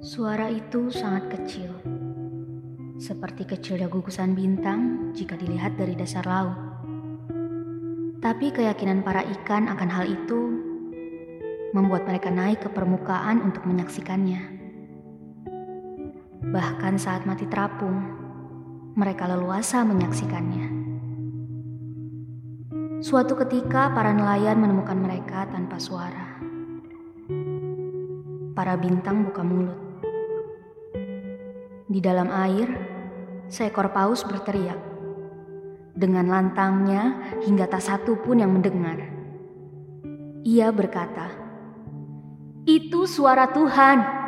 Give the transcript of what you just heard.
Suara itu sangat kecil, seperti kecilnya gugusan bintang jika dilihat dari dasar laut. Tapi keyakinan para ikan akan hal itu membuat mereka naik ke permukaan untuk menyaksikannya. Bahkan saat mati terapung, mereka leluasa menyaksikannya. Suatu ketika, para nelayan menemukan mereka tanpa suara. Para bintang buka mulut di dalam air, seekor paus berteriak. Dengan lantangnya hingga tak satu pun yang mendengar. Ia berkata, "Itu suara Tuhan."